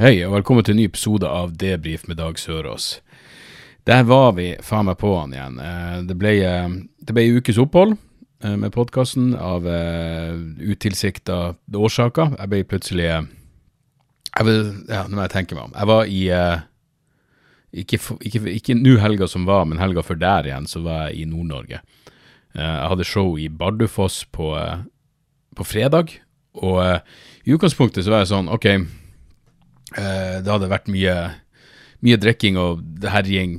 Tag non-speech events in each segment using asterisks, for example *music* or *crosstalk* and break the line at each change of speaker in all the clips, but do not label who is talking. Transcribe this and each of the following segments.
Hei, og velkommen til en ny episode av Debrif med Dag Sørås. Der var vi faen meg på han igjen. Eh, Det ble, eh, det ble ukes opphold eh, med podkasten av utilsikta årsaker. Jeg ble plutselig jeg vil, Ja, nå må jeg tenke meg om. Jeg var i Ikke, ikke, ikke nå helga som var, men helga før der igjen, så var jeg i Nord-Norge. Jeg hadde show i Bardufoss på, på fredag, og i utgangspunktet så var jeg sånn OK. Eh, det hadde vært mye, mye drikking og herjing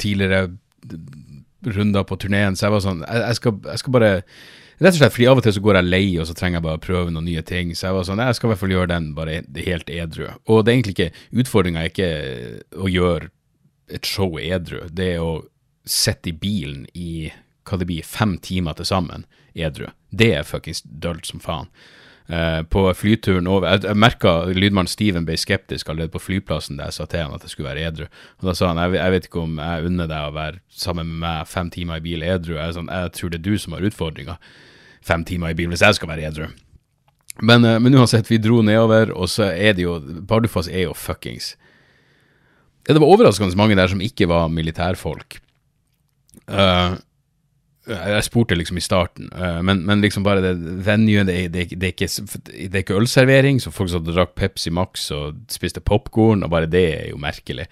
tidligere runder på turneen, så jeg var sånn jeg, jeg, skal, jeg skal bare Rett og slett fordi av og til så går jeg lei, og så trenger jeg bare å prøve noen nye ting. Så jeg var sånn, jeg skal i hvert fall gjøre den bare helt edru. Og det er egentlig ikke Utfordringa er ikke å gjøre et show edru. Det er å sitte i bilen i hva det blir, fem timer til sammen edru. Det er fuckings dølt som faen eh, på flyturen over Jeg, jeg merka lydmannen Steven ble skeptisk allerede på flyplassen da jeg sa til han at jeg skulle være edru. Og Da sa han jeg, jeg vet ikke om jeg unner deg å være sammen med meg fem timer i bil edru. Jeg, sånn, jeg tror det er du som har utfordringa. Fem timer i bil hvis jeg skal være edru. Men, eh, men uansett, vi dro nedover, og så er det jo Bardufoss er jo fuckings Det var overraskende mange der som ikke var militærfolk. Eh, jeg spurte liksom i starten, eh, men, men liksom bare det venuet det, det, det, er ikke, det er ikke ølservering, så folk satt og drakk Pepsi Max og spiste popkorn, og bare det er jo merkelig.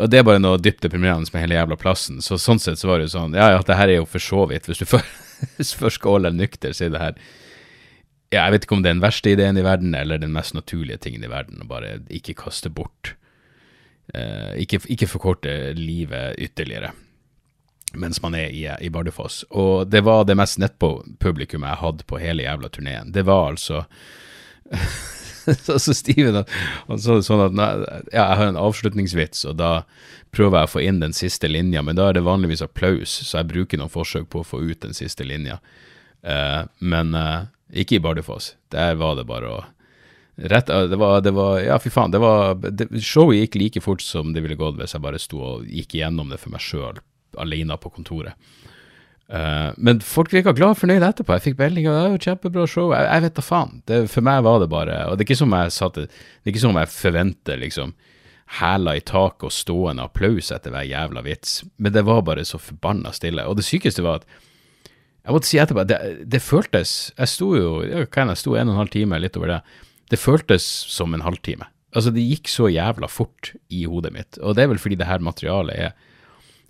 Og det er bare noe dypt deprimerende med hele jævla plassen. Så sånn sett så var det jo sånn, ja ja, det her er jo for så vidt, hvis du først skal holde deg nykter, så er det her ja, jeg vet ikke om det er den verste ideen i verden, eller den mest naturlige tingen i verden, å bare ikke kaste bort eh, ikke, ikke forkorte livet ytterligere mens man er i, i Bardufoss. Og det var det mest nettpublikummet jeg hadde på hele jævla turneen. Det var altså *laughs* Så så Steven han- sa det sånn at ja, jeg har en avslutningsvits, og da prøver jeg å få inn den siste linja, men da er det vanligvis applaus, så jeg bruker noen forsøk på å få ut den siste linja. Uh, men uh, ikke i Bardufoss. Der var det bare å Rett, det var, det var Ja, fy faen. Det var, det, showet gikk like fort som det ville gått hvis jeg bare sto og gikk igjennom det for meg sjøl, alene på kontoret. Uh, men folk virka glad og fornøyd etterpå. Jeg fikk melding om det var kjempebra show. Jeg, jeg vet da faen. Det, for meg var det bare Og det er ikke som jeg satte Det er ikke som jeg forventer liksom hæla i taket og stående applaus etter hver jævla vits, men det var bare så forbanna stille. Og det sykeste var at jeg måtte si etterpå, det, det føltes Jeg sto jo jeg kan, jeg sto en og en halv time, litt over det. Det føltes som en halvtime. Altså, det gikk så jævla fort i hodet mitt. Og det er vel fordi det her materialet er,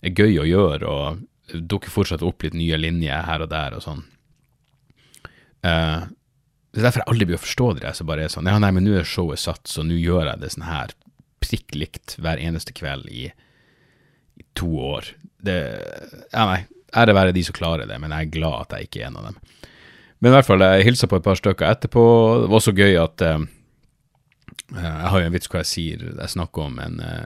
er gøy å gjøre, og dukker fortsatt opp litt nye linjer her og der og sånn. Uh, det er derfor jeg aldri blir å forstå det der som bare er sånn Ja, nei, men nå er showet satt, så nå gjør jeg det sånn her prikk likt hver eneste kveld i, i to år. Det Ja, nei. Ære være de som klarer det, men jeg er glad at jeg ikke er en av dem. Men i hvert fall, jeg hilsa på et par stykker etterpå. Det var så gøy at uh, Jeg har jo en vits hvor jeg sier Jeg snakker om en, eh,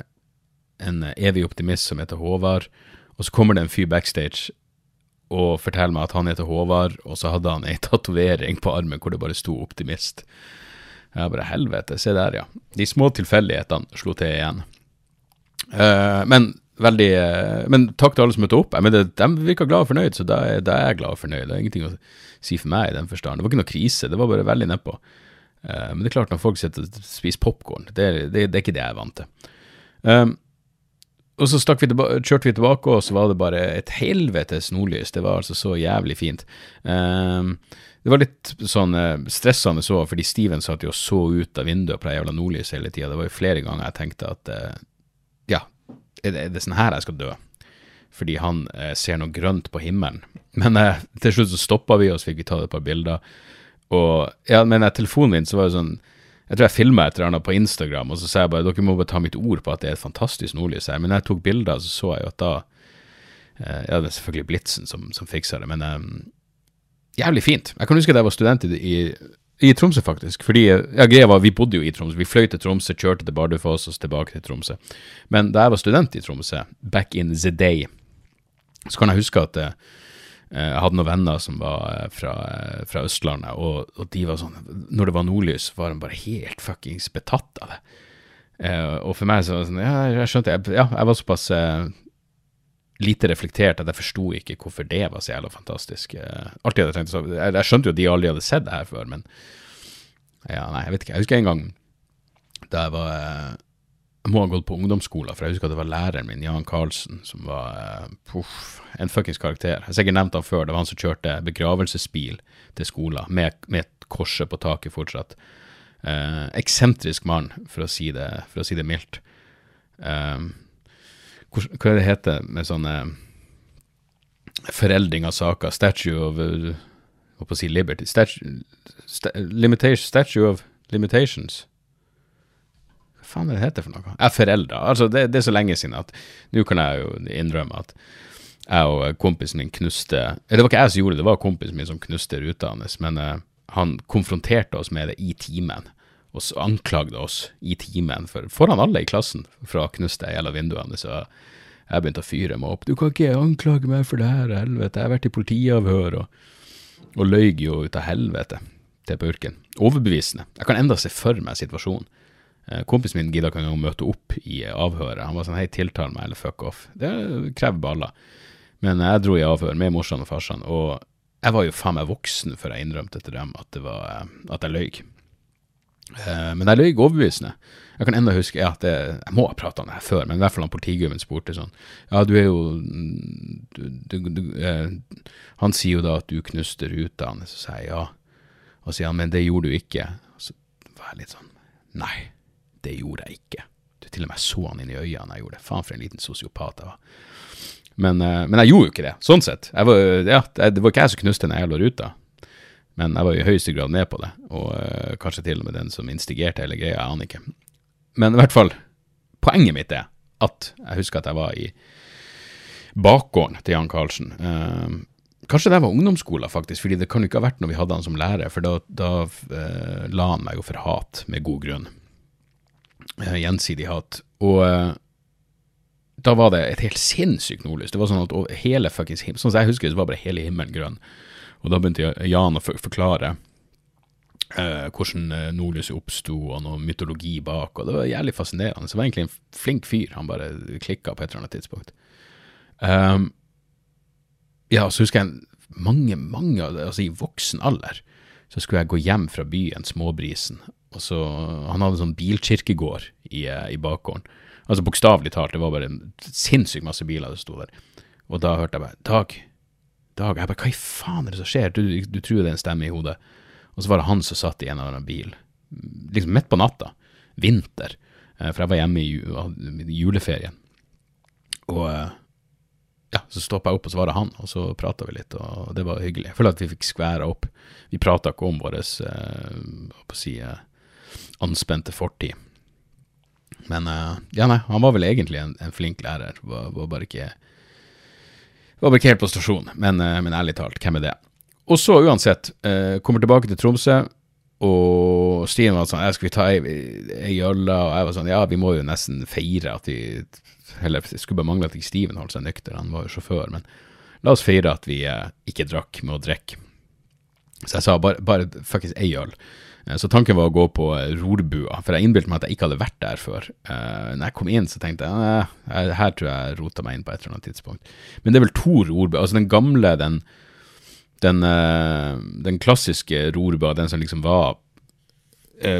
en evig optimist som heter Håvard, og så kommer det en fyr backstage og forteller meg at han heter Håvard, og så hadde han ei *laughs* tatovering på armen hvor det bare sto 'optimist'. Jeg bare helvete, se der, ja. De små tilfeldighetene slo til igjen. Uh, men veldig uh, Men takk til alle som møtte opp. Jeg mener, de virka glad og fornøyd, så da er, da er jeg glad og fornøyd. Det er ingenting å si for meg i den forstand. Det var ikke noe krise, det var bare veldig nedpå. Uh, men det er klart, når folk sitter og spiser popkorn, det, det, det er ikke det jeg er vant til. Um, og så vi kjørte vi tilbake, og så var det bare et helvetes nordlys. Det var altså så jævlig fint. Um, det var litt sånn eh, stressende så, fordi Steven satt jo og så ut av vinduet på det jævla nordlyset hele tida. Det var jo flere ganger jeg tenkte at uh, ja, er det, er det sånn her jeg skal dø? Fordi han uh, ser noe grønt på himmelen. Men uh, til slutt så stoppa vi, og så fikk vi ta et par bilder. Og ja, men telefonen min så var det sånn Jeg tror jeg filma et eller annet på Instagram, og så sa jeg bare dere må bare ta mitt ord på at det er et fantastisk nordlys her. Men når jeg tok bilder, så så jeg jo at da eh, Ja, det er selvfølgelig Blitzen som, som fiksa det, men um, jævlig fint. Jeg kan huske da jeg var student i, i I Tromsø, faktisk. Fordi, ja, greia var, Vi bodde jo i Tromsø. Vi fløy til Tromsø, kjørte til Bardufoss og tilbake til Tromsø. Men da jeg var student i Tromsø, back in the day, så kan jeg huske at eh, jeg hadde noen venner som var eh, fra, eh, fra Østlandet, og, og, de var sånn Når det var nordlys, var de bare helt fuckings betatt av det. Eh, og for meg så var det sånn Ja, jeg skjønte jeg, Ja, jeg var såpass eh, lite reflektert at jeg forsto ikke hvorfor det var så jævla fantastisk. Eh, alltid hadde tenkt så, jeg, jeg, skjønte jo at de aldri hadde sett det her før, men ja, nei, jeg vet ikke. Jeg husker en gang da jeg var Jeg må ha gått på ungdomsskolen, for jeg husker at det var læreren min, Jan Karlsen, som var uh, puff, en fuckings karakter. Jeg har sikkert nevnt han før. Det var han som kjørte begravelsesbil til skolen, med, med et korset på taket fortsatt. eksentrisk mann, for å si det, for å si det mildt. Um, hva er det heter med sånne foreldring av saker? Statue of uh, Hva på å si Liberty? Statue, sta, statue of Limitations? Hva faen er det heter for noe? Jeg er foreldre. Altså, det, det, er så lenge siden at nå kan jeg jo innrømme at jeg og kompisen min knuste Det var ikke jeg som gjorde det, det var kompisen min som knuste ruta hans, men uh, han konfronterte oss med det i timen og så anklagde oss i timen for, foran alle i klassen for å ha knust det gjennom vinduene. Så jeg begynte å fyre meg opp. 'Du kan ikke anklage meg for det her, helvete. Jeg har vært i politiavhør og, og løy jo ut av helvete til purken. Overbevisende. Jeg kan enda se for meg situasjonen. Eh, kompisen min gidda ikke engang møte opp i avhøret. Han var sånn 'hei, tiltal meg', eller 'fuck off'. Det krever baller. Men jeg dro i avhør med morsan og farsan, og jeg var jo faen meg voksen før jeg innrømte til dem at, det var, eh, at jeg løy. Uh, men jeg løy overbevisende. Jeg kan enda huske ja, det, Jeg må ha prata om det her før, men i hvert fall han politigubben spurte sånn Ja, du er jo du, du, du, eh, Han sier jo da at du knuste ruta hans, så sier jeg ja. Og så sier han men det gjorde du ikke. Og så var jeg litt sånn Nei, det gjorde jeg ikke. Du til og med så han inn i øynene jeg gjorde det. Faen for en liten sosiopat jeg var. Men, uh, men, jeg gjorde jo ikke det, sånn sett. Var, ja, det var ikke jeg som knuste den jævla ruta. Men jeg var i høyeste grad med på det, og uh, kanskje til og med den som instigerte hele greia, jeg aner ikke. Men i hvert fall, poenget mitt er at jeg husker at jeg var i bakgården til Jan Karlsen. Uh, kanskje det var ungdomsskolen, faktisk, fordi det kan jo ikke ha vært når vi hadde han som lærer, for da, da uh, la han meg jo for hat, med god grunn. Gjensidig hat. Og da var det et helt sinnssykt nordlys. Det var sånn at hele fuckings himmelen, Sånn som jeg husker det, så var bare hele himmelen grønn. Og da begynte Jan å forklare eh, hvordan eh, nordlyset oppsto, og noe mytologi bak, og det var jævlig fascinerende. Så det var egentlig en flink fyr, han bare klikka på et eller annet tidspunkt. Um, ja, så husker jeg mange, mange, altså i voksen alder, så skulle jeg gå hjem fra byen, Småbrisen, og så Han hadde en sånn bilkirkegård i, eh, i bakgården. Altså bokstavelig talt, det var bare en sinnssykt masse biler som sto der. Og da hørte jeg bare Dag, dag. Jeg bare, hva i faen er det som skjer? Du, du tror det er en stemme i hodet. Og så var det han som satt i en eller annen bil, liksom midt på natta, vinter, eh, for jeg var hjemme i juleferien. Og eh, ja, så stoppa jeg opp, og så var det han, og så prata vi litt, og det var hyggelig. Jeg føler at vi fikk skværa opp. Vi prata ikke om vår eh, si, eh, anspente fortid. Men eh, ja, nei, han var vel egentlig en, en flink lærer, var, var bare ikke var bare ikke helt på stasjon, men, eh, men, ærlig talt, hvem er det? Og så uansett, eh, kommer tilbake til Tromsø, og Stian var sånn, skal vi ta ei, ei? Og jeg var sånn, ja, vi må jo nesten feire at vi Eller det skulle bare mangle at ikke Steven holdt seg nykter, han var jo sjåfør, men la oss feire at vi ikke drakk med å drikke. Så jeg sa bare, bare fuckings ei øl. Eh, så tanken var å gå på eh, rorbua, for jeg innbilte meg at jeg ikke hadde vært der før. Uh, når jeg kom inn, så tenkte jeg eh, her tror jeg rota meg inn på et eller annet tidspunkt. Men det er vel to rorbuer. Altså den gamle, den, den, den klassiske rorbua, den som liksom var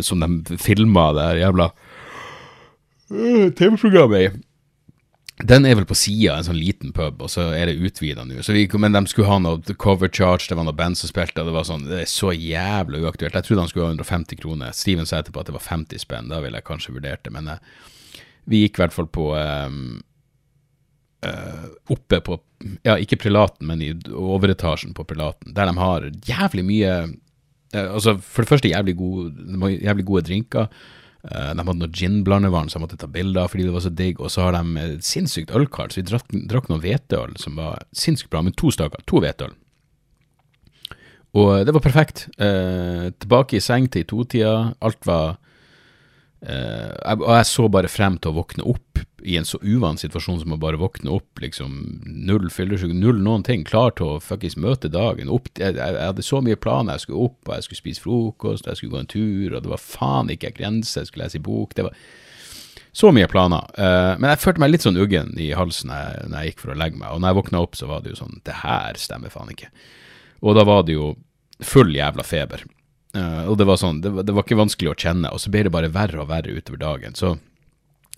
Som de filma det jævla TV-programmet i. Den er vel på sida en sånn liten pub, og så er det utvida nå. Men de skulle ha noe cover charge, det var noe band som spilte, og det var sånn Det er så jævlig uaktuelt. Jeg trodde han skulle ha 150 kroner. Steven sa etterpå at det var 50 spenn, da ville jeg kanskje vurdert det, men uh, vi gikk i hvert fall på um, Oppe på Ja, ikke prelaten, men i overetasjen på prelaten, der de har jævlig mye uh, Altså, for det første jævlig gode, jævlig gode drinker. Uh, de hadde noe gin-blandevann som jeg måtte ta bilder av fordi det var så digg. Og så har de et sinnssykt ølkart, så vi drakk, drakk noe hveteøl som var sinnssykt bra, men to staker, To hveteøl. Og det var perfekt. Eh, tilbake i seng til i totida. Alt var eh, Og jeg så bare frem til å våkne opp i en så uvan situasjon som å bare våkne opp, liksom null fyllesyke, null noen ting. Klar til å fuckings møte dagen. Opp, jeg, jeg, hadde så mye planer. Jeg skulle opp, og jeg skulle spise frokost, og jeg skulle gå en tur, og det var faen ikke en grense. Jeg skulle lese i bok. Det var så mye planer. Uh, men jeg følte meg litt sånn uggen i halsen når jeg gikk for å legge meg. Og når jeg våkna opp, så var det jo sånn Det her stemmer faen ikke. Og da var det jo full jævla feber. Uh, og det var sånn, det var, det var, ikke vanskelig å kjenne, og så ble det bare verre og verre utover dagen. Så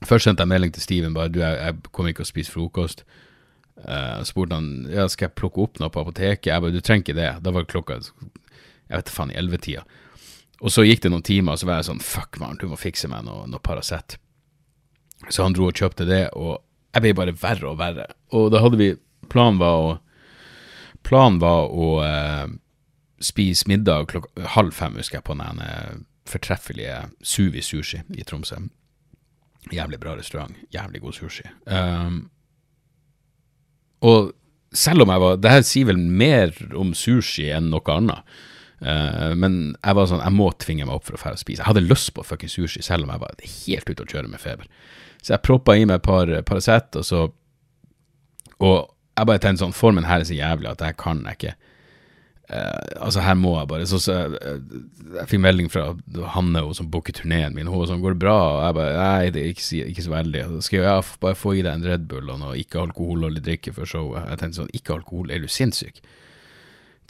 først sendte jeg melding til Steven bare du, jeg, jeg kommer ikke å spise frokost. Uh, spurte han ja, skal jeg plukke opp noe på apoteket. Jeg bare du trenger ikke det. Da var klokka jeg vet faen i ellevetida. Og så gikk det noen timer, og så var jeg sånn fuck man, du må fikse meg noe, noe Paracet. Så han dro og kjøpte det, og jeg ble bare verre og verre. Og da hadde vi Planen var å Planen var å eh, spise middag klokka halv fem, husker jeg, på den fortreffelige Suvi Sushi i Tromsø. Jævlig bra restaurant. Jævlig god sushi. Um, og selv om jeg var Det her sier vel mer om sushi enn noe annet. Uh, men jeg var sånn, jeg må tvinge meg opp for å dra og spise. Jeg hadde lyst på fucking sushi, selv om jeg var helt ute å kjøre med feber. Så jeg proppa i meg et par Paracet, og så Og jeg bare tenkte sånn, formen her er så jævlig at jeg kan jeg ikke. Uh, altså, her må jeg bare Så, så Jeg, jeg fikk melding fra Hanne, som booker turneen min. Hun sånn 'Går det bra?' Og jeg bare 'Nei, det er ikke, ikke så veldig'. Så skal jeg bare få i deg en Red Bull og noe ikke-alkoholholdig drikke før showet. Jeg tenkte sånn Ikke alkohol, er du sinnssyk?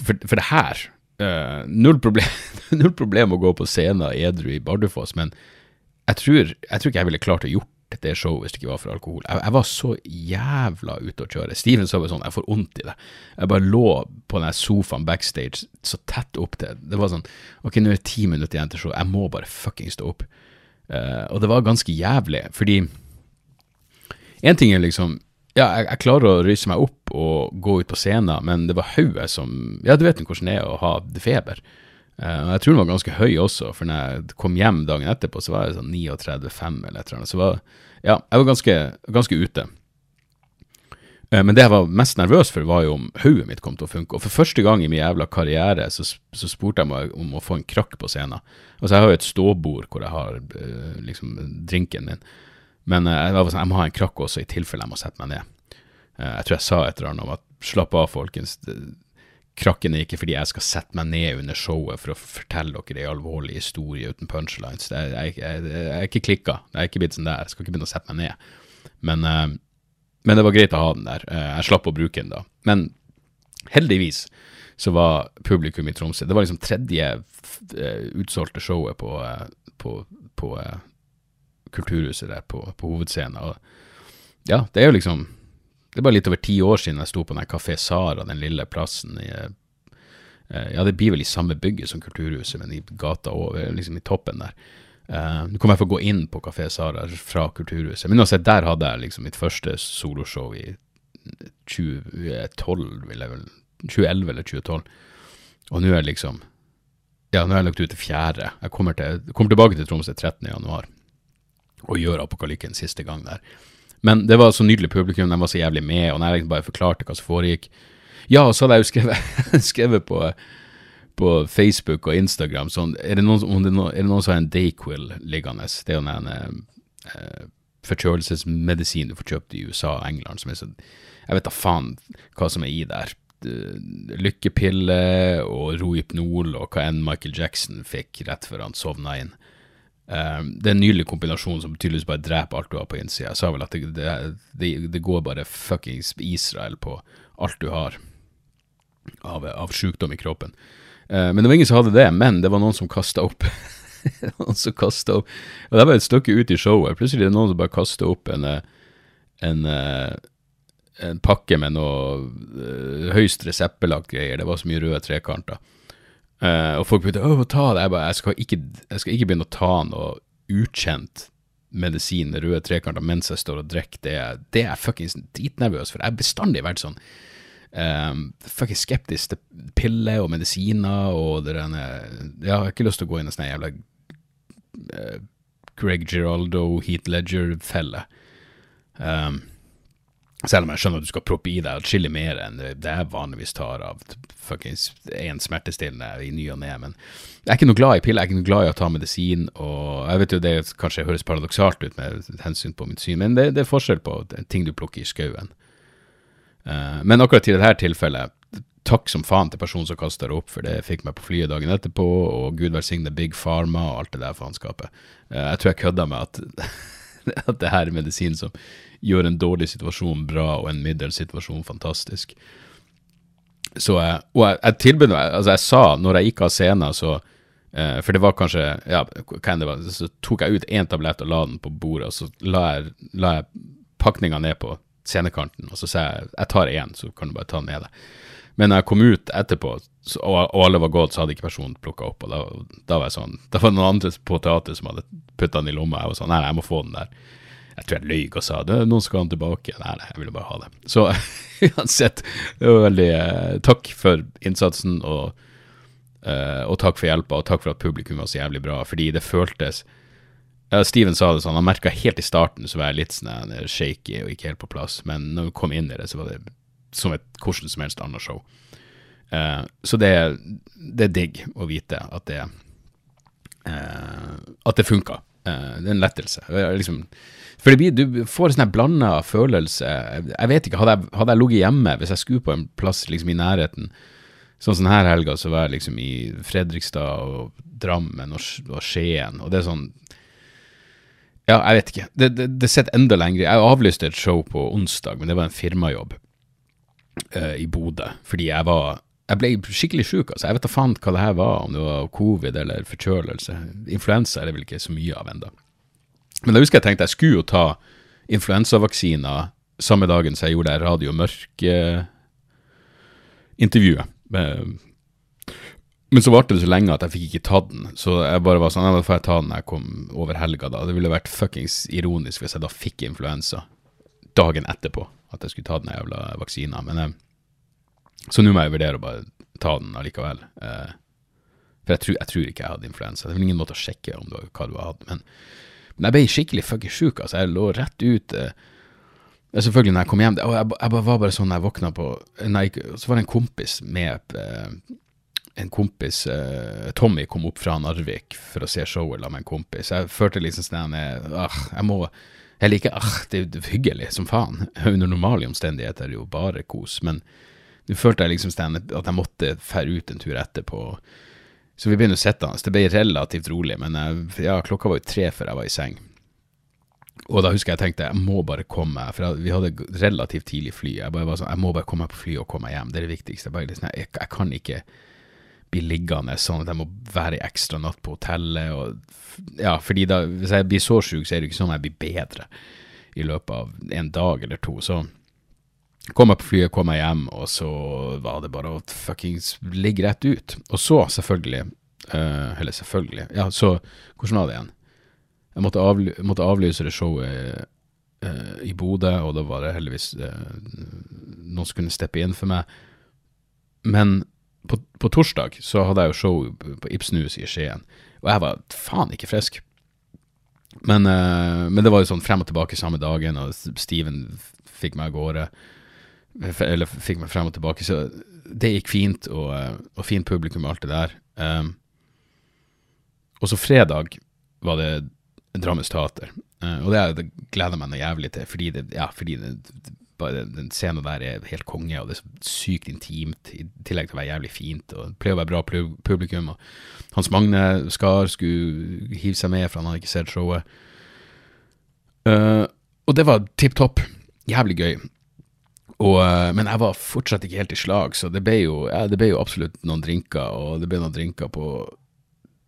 For, for det her uh, null, problem, *laughs* null problem å gå på scenen edru i Bardufoss, men jeg tror, jeg tror ikke jeg ville klart å gjort det showet hvis det ikke var for alkohol. Jeg, jeg var så jævla ute å kjøre. Steven sa bare sånn, jeg får vondt i det. Jeg bare lå på den sofaen backstage så tett opp til Det var sånn, ok, nå er det ti minutter igjen til showet, jeg må bare fucking stå opp. Uh, og det var ganske jævlig, fordi en ting er liksom ja, jeg, jeg, klarer å røyse meg opp og gå ut på scenen, men det var hodet som Ja, du vet hvordan det er å ha feber. Uh, jeg tror den var ganske høy også, for når jeg kom hjem dagen etterpå, så var jeg sånn 39,5 eller et eller annet. Så var, ja, jeg var ganske, ganske ute. Uh, men det jeg var mest nervøs for, var jo om hodet mitt kom til å funke. Og for første gang i min jævla karriere så, så spurte jeg meg om å få en krakk på scenen. Altså, jeg har jo et ståbord hvor jeg har uh, liksom drinken min. Men jeg var sånn, jeg må ha en krakk også, i tilfelle jeg må sette meg ned. jeg tror jeg sa et eller annet om at slapp av, folkens. Det, Krakken er ikke fordi jeg skal sette meg ned under showet for å fortelle dere ei alvorlig historie uten punchlines. Er, jeg, jeg, jeg, er ikke klikka. Jeg er ikke blitt sånn der. Jeg skal ikke begynne å sette meg ned. Men, uh, men det var greit å ha den der. Uh, jeg slapp å bruke den da. Men heldigvis så var publikum i Tromsø Det var liksom tredje uh, utsolgte showet på, på, på Kulturhuset der på, på hovedscenen. Og ja, det er jo liksom det er bare litt over ti år siden jeg sto på den Kafé Sara, den lille plassen i eh, Ja, det blir vel i samme bygget som Kulturhuset, men i gata over, liksom i toppen der. Uh, Nå kommer jeg til å gå inn på Kafé Sara fra Kulturhuset. Men uansett, der hadde jeg liksom mitt første soloshow i 2012, vil jeg vel 2011 eller 2012. Og nå er det liksom Ja, nå har jeg lagt ut det fjerde. Jeg kommer, til, kommer tilbake til Tromsø 13.1 og gjør Apokalykken siste gang der. Men det var så nydelig publikum, de var så jævlig med, og jeg bare forklarte hva som foregikk Ja, og så hadde jeg jo skrevet, *laughs* skrevet på, på, Facebook og Instagram sånn Er det noen, det no, er det noen som har en Dayquil liggende? Det er jo en eh, forkjølelsesmedisin du får kjøpt i USA og England, som er så Jeg vet da faen hva som er i der. Lykkepille og Rohypnol og hva enn Michael Jackson fikk rett før han sovna inn. Um, det er en nydelig kombinasjon som tydeligvis bare dreper alt du har på innsida. Jeg sa vel at det, det, det, går bare fuckings Israel på alt du har av, av sykdom i kroppen. Uh, men det var ingen som hadde det, men det var noen som kasta opp. *laughs* noen som kasta opp Og det var et stykke ut i showet. Plutselig er det noen som bare kaster opp en, eh, en, en, eh, pakke med noe uh, høyst reseppelagt greier. Det var så mye røde trekanter. Uh, og folk begynte å ta det. Jeg, bare, jeg, skal ikke, jeg skal ikke begynne å ta noe ukjent medisin, røde trekanter, mens jeg står og drikker. Det, det er jeg fuckings dritnervøs for. Jeg har bestandig vært sånn um, fuckings skeptisk til piller og medisiner og det der Jeg har ikke lyst til å gå inn i en sånn jævla uh, Greg Giraldo, Heat Ledger-felle. Um, Selv om jeg skjønner at du skal proppe i deg atskillig mer enn det jeg vanligvis tar av fuckings én smertestillende i ny og ne. Men jeg er ikke noe glad i piller, jeg er ikke noe glad i å ta medisin. Og jeg vet jo det kanskje høres paradoksalt ut med hensyn på mitt syn, men det, det er forskjell på ting du plukker i skauen. Uh, men akkurat i dette tilfellet, takk som faen til personen som kasta det opp, for det fikk meg på flyet dagen etterpå, og gud velsigne Big Pharma og alt det der faenskapet. Uh, jeg tror jeg kødda med at, *laughs* *laughs* at det her er medisin som gjør en dårlig situasjon bra og en middels situasjon fantastisk. Så jeg, og jeg, jeg tilbød meg, altså jeg sa når jeg gikk av scenen, så eh, For det var kanskje ja, hva enn det var, så tok jeg ut én tablett og la den på bordet, og så la jeg, jeg pakninga ned på scenekanten, og så sa jeg jeg tar én, så kan du bare ta den med deg. Men når jeg kom ut etterpå, og, alle var gått, så hadde ikke personen plukka opp. og da, da, var jeg sånn, *laughs* da var det noen andre på teateret som hadde putta den i lomma. Jeg var sånn Nei, jeg må få den der. Jeg tror jeg løy og sa det, noen skal ha den tilbake. Nei, nei, jeg ville bare ha det. Så *laughs* uansett, det var veldig eh, Takk for innsatsen, og, eh, og takk for hjelpa, og takk for at publikum var så jævlig bra, fordi det føltes ja, Steven sa det sånn, han merka helt i starten så var jeg litt sånn eh, shaky og ikke helt på plass, men når vi kom inn i det, så var det som et hvordan som helst annet show. Uh, så det, det, er digg å vite at det uh, At det funka. Uh, det er en lettelse. Liksom, for blir, du får en sånn blanda følelse. Jeg vet ikke, hadde jeg, hadde jeg ligget hjemme, hvis jeg skulle på en plass liksom i nærheten Sånn som denne helga, så var jeg liksom i Fredrikstad og Drammen og, og Skien, og det er sånn Ja, jeg vet ikke. Det, det, det sitter enda lenger. Jeg avlyste et show på onsdag, men det var en firmajobb uh, i Bodø, fordi jeg var jeg ble skikkelig sjuk. Altså. Jeg vet da faen hva det her var, om det var covid eller forkjølelse. Influensa er det vel ikke så mye av ennå. Men da husker jeg tenkte jeg skulle jo ta influensavaksiner samme dagen som jeg gjorde det Radio Mørk-intervjuet. Eh, men så varte det så lenge at jeg fikk ikke tatt den, så jeg bare var sånn da får jeg ta den når jeg kom over helga, da. Det ville vært fuckings ironisk hvis jeg da fikk influensa dagen etterpå, at jeg skulle ta den jævla vaksina. Men eh, Så nå må jeg vurdere å bare ta den allikevel. Eh, for jeg tror, jeg tror, ikke jeg hadde influensa. Det er vel ingen måte å sjekke om du, hva du har hatt. Men men jeg ble skikkelig fucking sjuk. Altså. Jeg lå rett ut. Eh, selvfølgelig, når jeg kom hjem og jeg, jeg, var bare sånn når jeg våkna på jeg, Så var det en kompis med eh, En kompis eh, Tommy kom opp fra Narvik for å se showet sammen med en kompis. Jeg følte liksom sånn ah, Jeg må Jeg liker ah, det er hyggelig som faen. Under normale omstendigheter er det jo bare kos. Men nå følte jeg liksom at jeg måtte fære ut en tur etterpå. Så vi begynner å sitte hans. Det ble relativt rolig, men jeg, ja, klokka var jo tre før jeg var i seng. Og da husker jeg tenkte jeg må bare komme meg, for vi hadde relativt tidlig fly. Jeg bare var sånn, jeg må bare komme meg på flyet og komme meg hjem, det er det viktigste. Jeg, liksom, jeg, jeg, kan ikke bli liggende sånn at jeg må være ekstra natt på hotellet. Og, ja, fordi da, hvis jeg blir så sjuk, så er det ikke sånn at jeg blir bedre i løpet av en dag eller to. Så Kom jeg på flyet, kom jeg hjem, og så var det bare å fuckings ligge rett ut. Og så, selvfølgelig uh, Eller selvfølgelig Ja, så Hvordan var det igjen? Jeg måtte, avly måtte avlyse det showet uh, i Bodø, og da var det heldigvis uh, noen som kunne steppe inn for meg. Men på, på torsdag så hadde jeg jo show på Ibsenhus i Skien, og jeg var faen ikke frisk. Men, men det var jo sånn frem og tilbake samme dagen, og Steven fikk meg av gårde eller fikk meg frem og tilbake. Så det gikk fint, og, og fint publikum og alt det der. Um, og så fredag var det Drammens Teater, uh, og det, det gleder meg noe jævlig til, fordi, det, ja, fordi det, bare den scenen der er helt konge, og det er så sykt intimt, i tillegg til å være jævlig fint. og Det pleier å være bra publikum. og Hans Magne Skar skulle hive seg med, for han hadde ikke sett showet. Uh, og det var tipp topp. Jævlig gøy. Og, eh, men jeg var fortsatt ikke helt i slag, så det ble, jo, ja, det ble jo absolutt noen drinker. Og det ble noen drinker på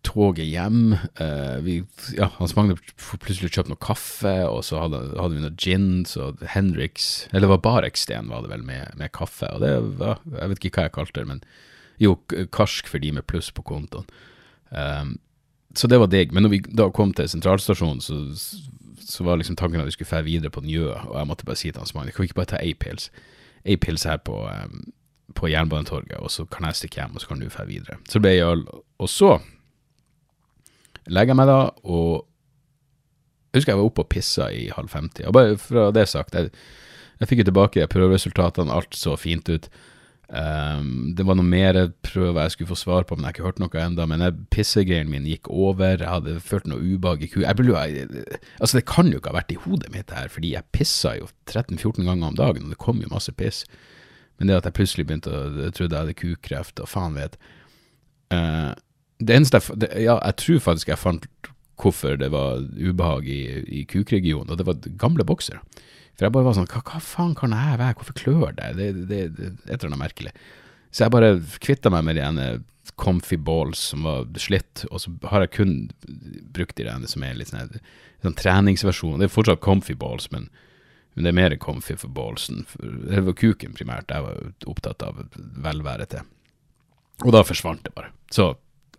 toget hjem. Uh, vi, ja, Hans Magne plutselig kjøpt noe kaffe, og så hadde, hadde vi noe gin. Så Henriks Eller det var Bareksten, var det vel, med, med, kaffe. Og det var Jeg vet ikke hva jeg kalte det, men jo, karsk for de med pluss på kontoen. Um, så det var digg. Men når vi da kom til sentralstasjonen, så så var liksom tanken at vi skulle fære videre på Njø, og jeg måtte bare si til Hans Magne kan vi ikke bare ta ei pils? Ei pils her på, um, på Jernbanetorget, og så kan jeg stikke hjem, og så kan du dra videre. Så det ble ei øl. Og så legger meg da, og jeg husker jeg var oppe og pissa i halv femti. Og bare fra det sagt, jeg, Jeg fikk jo tilbake prøveresultatene, alt så fint ut. Um, det var noe mer prøver jeg skulle få svar på, men jeg har ikke hørt noe ennå. Men pissegreien min gikk over, jeg hadde følt noe ubehag i ku... Altså, det kan jo ikke ha vært i hodet mitt her, fordi jeg pissa jo 13-14 ganger om dagen, og det kom jo masse piss. Men det at jeg plutselig begynte å trodde jeg hadde kukreft, og faen vet uh, Det eneste jeg det, Ja, jeg tror faktisk jeg fant hvorfor det var ubehag i, i kukregionen, og det var gamle boksere. For jeg bare var sånn, hva, hva faen kan jeg være, hvorfor klør det? Det, det et eller annet merkelig. Så jeg bare kvitta meg med de ene comfy balls som var slitt, og så har jeg kun brukt de ene som er litt sånn, sånn treningsversjon. Det er fortsatt comfy balls, men, men det er mer comfy for ballsen. Det var kuken primært jeg var opptatt av velvære til. Og da forsvant det bare. Så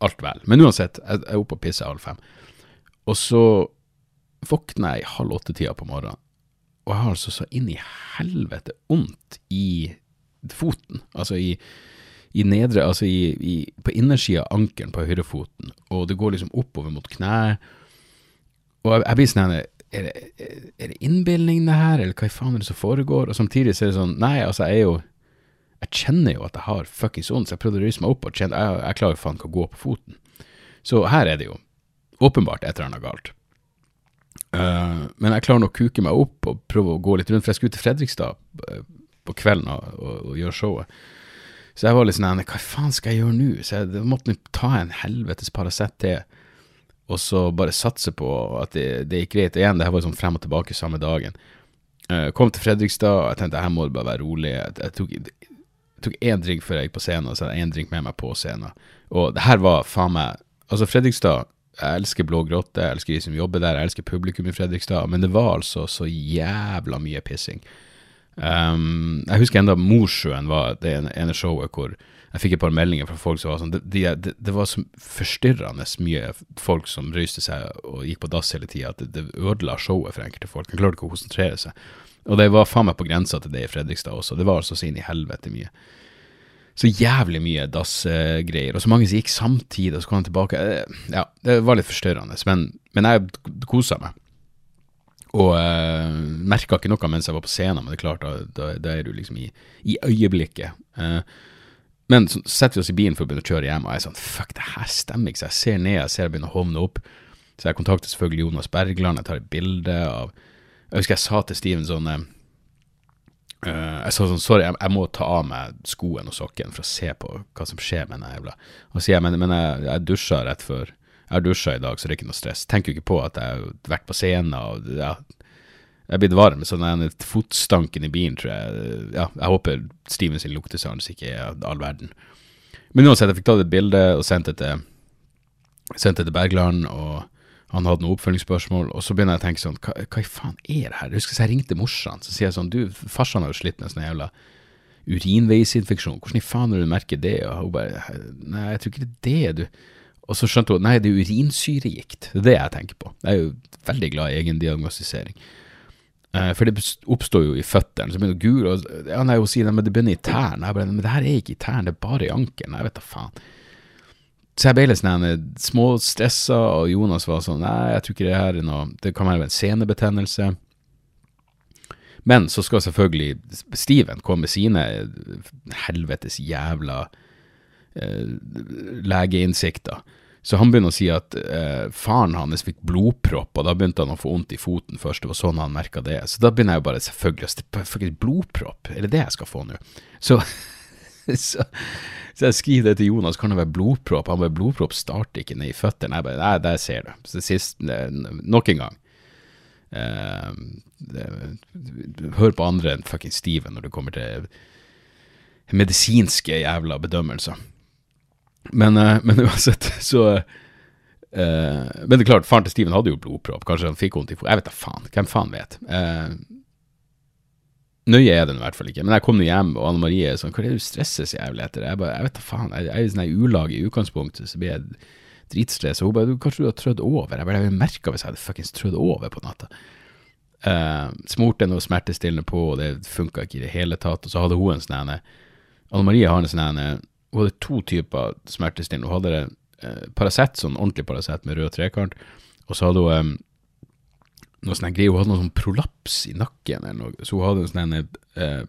alt vel. Men uansett, jeg er oppe og pisser halv fem. Og så våkner jeg i halv åtte-tida på morgenen og jeg har altså så inn i helvete vondt i foten, altså i, i nedre, altså i, i, på innersida av ankelen på høyrefoten, og det går liksom oppover mot kneet. Og jeg, jeg blir sånn er, er, det innbilning det her, eller hva i faen er det som foregår? Og samtidig så er det sånn, nei, altså jeg er jo Jeg kjenner jo at jeg har fuckings ånd, så jeg prøvde å ryse meg opp og kjenne, jeg, jeg klarer faen ikke å gå på foten. Så her er det jo åpenbart et eller annet galt. Uh, men jeg klarer nå å kuke meg opp og prøve å gå litt rundt, for jeg skulle til Fredrikstad uh, på kvelden og, og, og, gjøre showet. Så jeg var litt sånn Hva faen skal jeg gjøre nå? Så jeg måtte ta en helvetes Paracet til, og så bare satse på at det, det gikk greit. Igjen, det her var sånn frem og tilbake samme dagen. Uh, kom til Fredrikstad, og jeg tenkte her må det bare være rolig. Jeg, jeg tok, tok én drink før jeg gikk på scenen, og så hadde jeg én drink med meg på scenen. Og det her var faen meg Altså, Fredrikstad jeg elsker Blå Grotte, jeg elsker de som jobber der, jeg elsker publikum i Fredrikstad, men det var altså så jævla mye pissing. Um, jeg husker enda Mosjøen var det ene showet hvor jeg fikk et par meldinger fra folk som var sånn Det, de, de var så forstyrrende mye folk som røyste seg og gikk på dass hele tida, at det, det, ødela showet for enkelte folk. De klarte ikke å konsentrere seg. Og det var faen meg på grensa til det i Fredrikstad også. Det var altså så inn i helvete mye så jævlig mye dassgreier, og så mange som gikk samtidig, og så kom han tilbake. Eh, ja, det var litt forstørrende, men, men jeg kosa meg. Og uh, eh, merka ikke noe mens jeg var på scenen, men det er klart, da, da, da er du liksom i, i øyeblikket. Uh, men så setter vi oss i bilen for å begynne å kjøre hjem, og jeg er sånn Fuck, det her stemmer ikke. Så jeg ser ned, jeg ser jeg begynner å hovne opp. Så jeg kontakter selvfølgelig Jonas Bergland, jeg tar et bilde av Jeg husker jeg sa til Steven sånn Uh, jeg sa sånn, sorry, jeg, jeg, må ta av meg skoen og sokken for å se på hva som skjer med den jævla Og så sier jeg, men, men jeg, jeg dusja rett før Jeg har dusja i dag, så det er ikke noe stress. Tenker jo ikke på at jeg har vært på scenen og ja, jeg er blitt varm, så den fotstanken i bilen tror jeg Ja, jeg håper Steven sin luktesans ikke er all verden. Men uansett, jeg fikk tatt et bilde og sendt det til, sendt det til Bergland. og han hadde noen oppfølgingsspørsmål, og så begynner jeg å tenke sånn, hva, hva i faen er det her? Jeg husker jeg ringte morsan, så sier jeg sånn, du, farsan har jo slitt med sånn jævla urinveisinfeksjon, hvordan i faen har du merket det? Og hun bare, nei, jeg tror ikke det er det, du. Og så skjønte hun, nei, det er urinsyregikt, det er det jeg tenker på. Jeg er jo veldig glad i egendiagnostisering. diagnostisering. for det oppstår jo i føttene, så begynner hun å gule, og ja, nei, hun sier, nei, men det begynner i tærne. Jeg bare, men det her er ikke i tærne, det er bare i ankelen, jeg vet da faen. Så jeg ble litt sånn småstressa, og Jonas var sånn Nei, jeg tror ikke det her er noe Det kan være en senebetennelse. Men så skal selvfølgelig Steven komme med sine helvetes jævla eh, legeinnsikter. Så han begynner å si at eh, faren hans fikk blodpropp, og da begynte han å få vondt i foten først. Det var sånn han merka det. Så da begynner jeg jo bare selvfølgelig å Blodpropp, er det det jeg skal få nå? Så, *laughs* *laughs* så så jeg skriver det til Jonas, kan det være blodpropp? Han bare, blodpropp starter ikke ned i føttene. Jeg bare, nei, der ser du. Så sist, nok en gang. Uh, hør på andre enn fucking Steven når det kommer til medisinske jævla bedømmelser. Men, uh, men *laughs* uansett, så uh, Men det er klart, faren til Steven hadde jo blodpropp. Kanskje han fikk vondt i foten. Jeg vet da faen. Hvem faen vet? Uh, Nøye er den i hvert fall ikke. Men jeg kom nå hjem, og Anne Marie er sånn Hva er det du stresser så jævlig etter? Jeg bare, jeg vet da faen. Jeg, jeg er i sånn ulag i utgangspunktet, så blir jeg dritstressa. Hun bare Kanskje du har trødd over? Jeg bare Jeg merka hvis jeg hadde fuckings trødd over på natta. Uh, smurte noe smertestillende på, og det funka ikke i det hele tatt. Og så hadde hun en sånn ene Anne Marie har en sånn ene Hun hadde to typer smertestillende. Hun hadde uh, Paracet, sånn ordentlig Paracet med rød trekant, og så hadde hun um, noe sånn greie. Hun hadde noe sånn prolaps i nakken, eller noe. så hun hadde en sånn eh,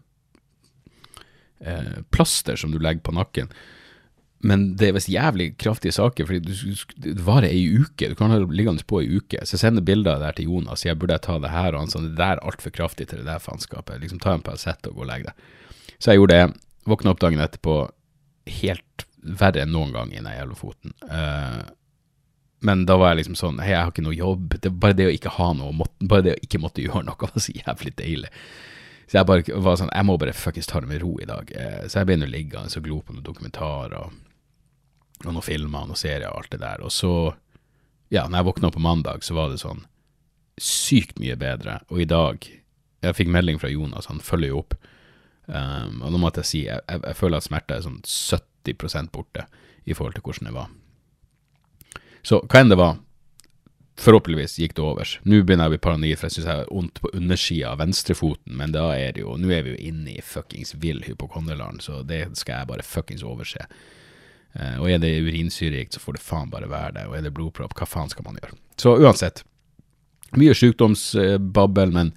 eh, plaster som du legger på nakken. Men det er visst jævlig kraftige saker, fordi det varer ei uke. Du kan ha det liggende på ei uke. Så jeg sender bilder der til Jonas, jeg burde ta det her, og han sa det der er altfor kraftig til det der faenskapet. Liksom ta en Paracet og gå og legge deg. Så jeg gjorde det. Våkna opp dagen etterpå helt verre enn noen gang i den jævla foten. Uh, men da var jeg liksom sånn Hei, jeg har ikke noe jobb. Det, bare det å ikke ha noe, måtte, bare det å ikke måtte gjøre noe *laughs* var så jævlig deilig. Så jeg bare var sånn Jeg må bare fuckings ta det med ro i dag. Uh, så jeg begynner å ligge og glo på noen dokumentarer og, og noen filmer og noen serier og alt det der. Og så, ja, når jeg våkna på mandag, så var det sånn sykt mye bedre. Og i dag Jeg fikk melding fra Jonas, han følger jo opp. Um, og nå måtte jeg si jeg, jeg, jeg føler at smerte er sånn 70 borte i forhold til hvordan det var. Så hva enn det var, forhåpentligvis gikk det overs. Nå begynner jeg å bli paranoid, for jeg syns jeg har vondt på undersida av venstrefoten, men da er det jo Nå er vi jo inne i fuckings vill hypokonderland, så det skal jeg bare fuckings overse. Uh, og er det urinsyregikt, så får det faen bare være det. Og er det blodpropp, hva faen skal man gjøre? Så uansett, mye sykdomsbabbel, men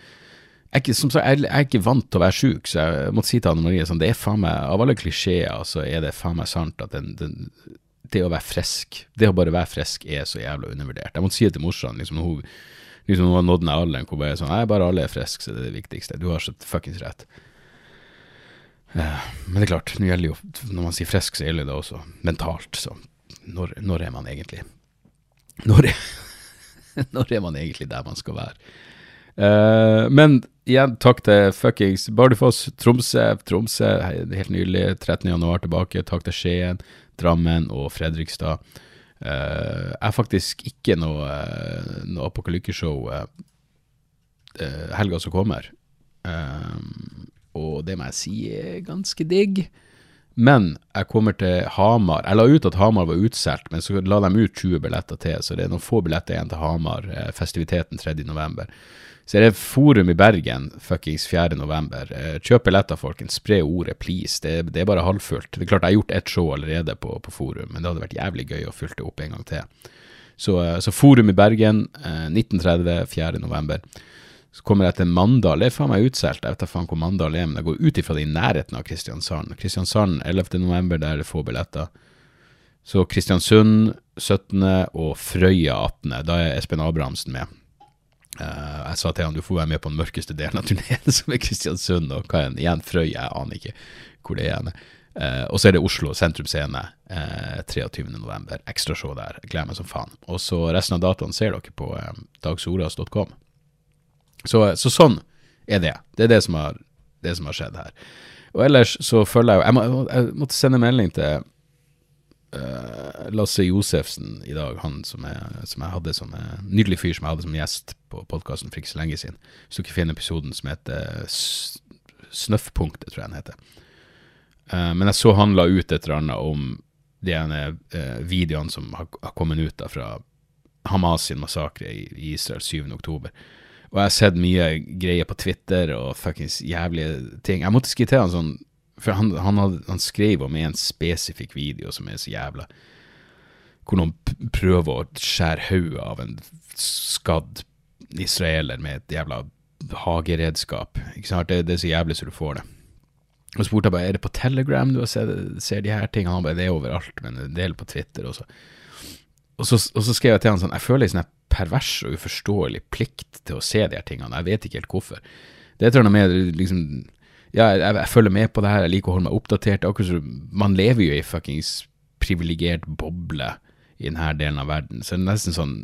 jeg er, ikke, sagt, jeg er ikke vant til å være sjuk, så jeg måtte si til Anne Marie sånn, det er faen meg, av alle klisjeer så er det faen meg sant at den, den, det å være frisk, det å bare være frisk er så jævla undervurdert. Jeg måtte si det til morsan, liksom, hun, liksom, hun har nådd den alderen hvor bare sånn, nei, bare alle er friske, så det er det viktigste. Du har så fuckings rett. Men det er klart, nå gjelder jo, når man sier frisk, så gjelder det også mentalt, så når, når er man egentlig når er, *laughs* når er man egentlig der man skal være? Uh, men igjen, takk til fuckings Bardufoss, Tromsø, Tromsø, helt nylig, 13. januar tilbake. Takk til Skien, Drammen og Fredrikstad. Uh, jeg er faktisk ikke noe, uh, noe apokalykkeshow uh, helga som kommer. og det må jeg si er ganske digg. Men jeg kommer til Hamar. Jeg la ut at Hamar var utsolgt, men så la de ut 20 billetter til, så det er noen få billetter igjen til Hamar. festiviteten 3. Så er det Forum i Bergen fuckings 4. november. Eh, kjøp billetter, folkens. Spre ordet, please. Det, det, er bare halvfullt. Det er klart, jeg har gjort ett show allerede på, på, Forum, men det hadde vært jævlig gøy å fylle det opp en gang til. Så, eh, så Forum i Bergen, 1930, 4. november. Så kommer jeg til Mandal. Det er faen meg utsolgt. Jeg vet da faen hvor Mandal er, men jeg går ut ifra det i nærheten av Kristiansand. Kristiansand 11. november, der er det få billetter. Så Kristiansund 17. og Frøya 18. Da er Espen Abrahamsen med. Uh, jeg sa til han du får være med på den mørkeste delen av turneen, *laughs* som er Kristiansund. Og hva den igjen? Frøy? Jeg aner ikke hvor det er. Uh, og så er det Oslo Sentrum Scene uh, 23.11. Ekstrashow der. Jeg gleder meg som faen. Og så resten av datoen ser dere på uh, dagsoras.com. Så, så, sånn er det. Det er det som, har, det som har skjedd her. Og ellers så følger jeg jo jeg, må, jeg måtte sende melding til uh, Lasse Josefsen i dag, han som jeg, som jeg hadde som en nydelig fyr som jeg hadde som gjest på podkasten for ikke så lenge siden. Hvis du ikke finner episoden som heter Snøffpunktet, tror jeg den heter. Uh, men jeg så han la ut et eller annet om de ene uh, videoene som har, har, kommet ut da fra Hamas sin massakre i, i Israel 7. oktober. Og jeg har sett mye greier på Twitter og fuckings jævlige ting. Jeg måtte skrive til han sånn for han, han, had, han, skrev om en spesifikk video som er så jævla Hvor noen prøver å skjære hodet av en skadd israeler med et jævla hageredskap. Ikke sant? Det, det er så jævlig så du får det. Og spurte jeg bare er det på Telegram du ser, ser de her tingene. Han bare det er overalt, men det er på Twitter også. Og så, og så skrev jeg til han sånn Jeg føler en sånn pervers og uforståelig plikt til å se de her tingene. Jeg vet ikke helt hvorfor. Det tror jeg noe med liksom ja, jeg, jeg, følger med på det her, jeg liker å holde meg oppdatert. Akkurat som Man lever jo i fuckings privilegert boble i denne delen av verden, så det er nesten sånn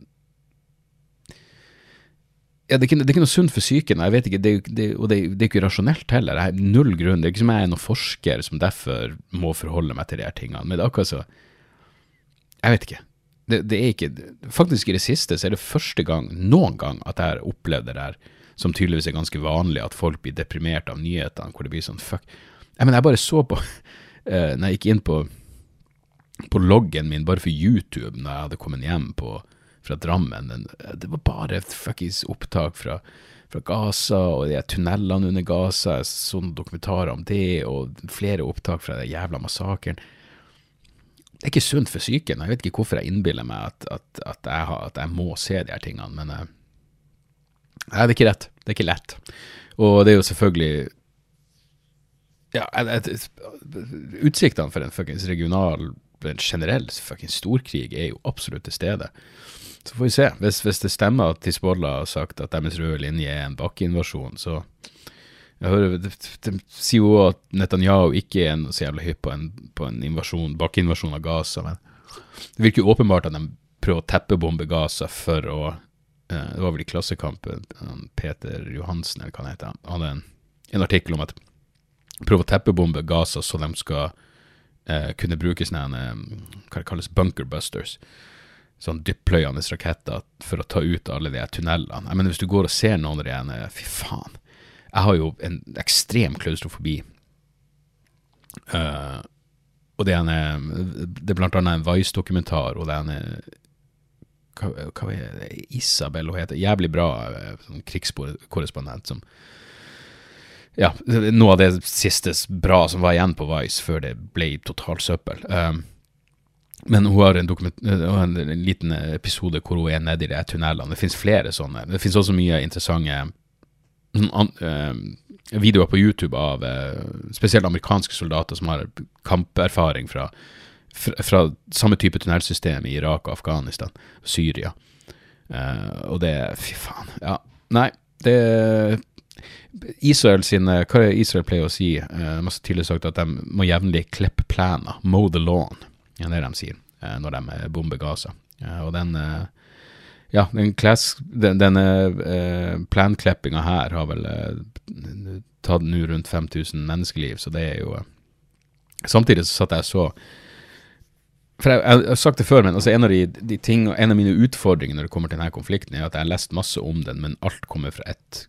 ja, det er, ikke, det er ikke noe sunt for psyken, jeg det, det, og det, det er ikke rasjonelt heller. Jeg har null grunn. Det er ikke som jeg er noen forsker som derfor må forholde meg til de her tingene. Men det er akkurat så Jeg vet ikke. Det, det, er ikke Faktisk i det siste så er det første gang, noen gang, at jeg har opplevd det der som tydeligvis er ganske vanlig, at folk blir deprimert av nyhetene, hvor det blir sånn fuck. Jeg, men jeg bare så på, uh, *laughs* når jeg gikk inn på, på loggen min bare for YouTube, når jeg hadde kommet hjem på, fra Drammen, den, det var bare fuckings opptak fra, fra Gaza og de tunnelene under Gaza, sånne dokumentarer om det, og flere opptak fra den jævla massakren. Det er ikke sunt for psyken. Jeg vet ikke hvorfor jeg innbiller meg at, at, at, jeg, at jeg, må se de her tingene, men uh, Nei, det er ikke rett. Det er ikke lett. Og det er jo selvfølgelig Ja, utsiktene for en fuckings regional, en generell fuckings storkrig er jo absolutt til stede. Så får vi se. Hvis, hvis det stemmer at Hizbollah har sagt at deres røde linje er en bakkeinvasjon, så jeg hører, De, de sier jo at Netanyahu ikke er så jævlig hypp på en, på en invasjon, bakkeinvasjon av Gaza, men det virker jo åpenbart at de prøver å teppebombe Gaza for å Det var vel i Klassekampen Peter Johansen, eller hva han heter, han hadde en, en artikkel om at prøve å teppebombe Gaza så de skal eh, kunne bruke sånne hva det kalles bunkerbusters. Sånn dyppløyende raketter for å ta ut alle de tunnelene. Jeg mener, Hvis du går og ser noen av de ene, fy faen. Jeg har jo en ekstrem klaustrofobi. Uh, og det er, en, det er blant annet en Vice-dokumentar, og det er en hva, hva er det, Isabel hun heter, jævlig bra sånn krigskorrespondent som ja, noe av det siste bra som var igjen på Vice før det ble totalt søppel. Um, men hun har en, en, en, liten episode hvor hun er nedi de tunnelene. Det finnes flere sånne. Det finnes også mye interessante an, uh, videoer på YouTube av uh, spesielt amerikanske soldater som har kamperfaring fra, fra, fra samme type tunnelsystem i Irak og Afghanistan og Syria. Uh, og det Fy faen. Ja. Nei, det Israel sine, Hva er Israel pleier å si? Uh, de har tidligere sagt at de må jevnlig klippe planer, mow the lawn. Er det de sier uh, når de eh, bomber Gaza. Og den ja, den, klass, den, denne planklippinga her har vel tatt nå rundt 5000 menneskeliv, så det er jo Samtidig så satt jeg så for jeg, jeg, har sagt det før, men altså en, av de, de ting, en av mine utfordringer når det kommer til denne konflikten, er at jeg har lest masse om den, men alt kommer fra et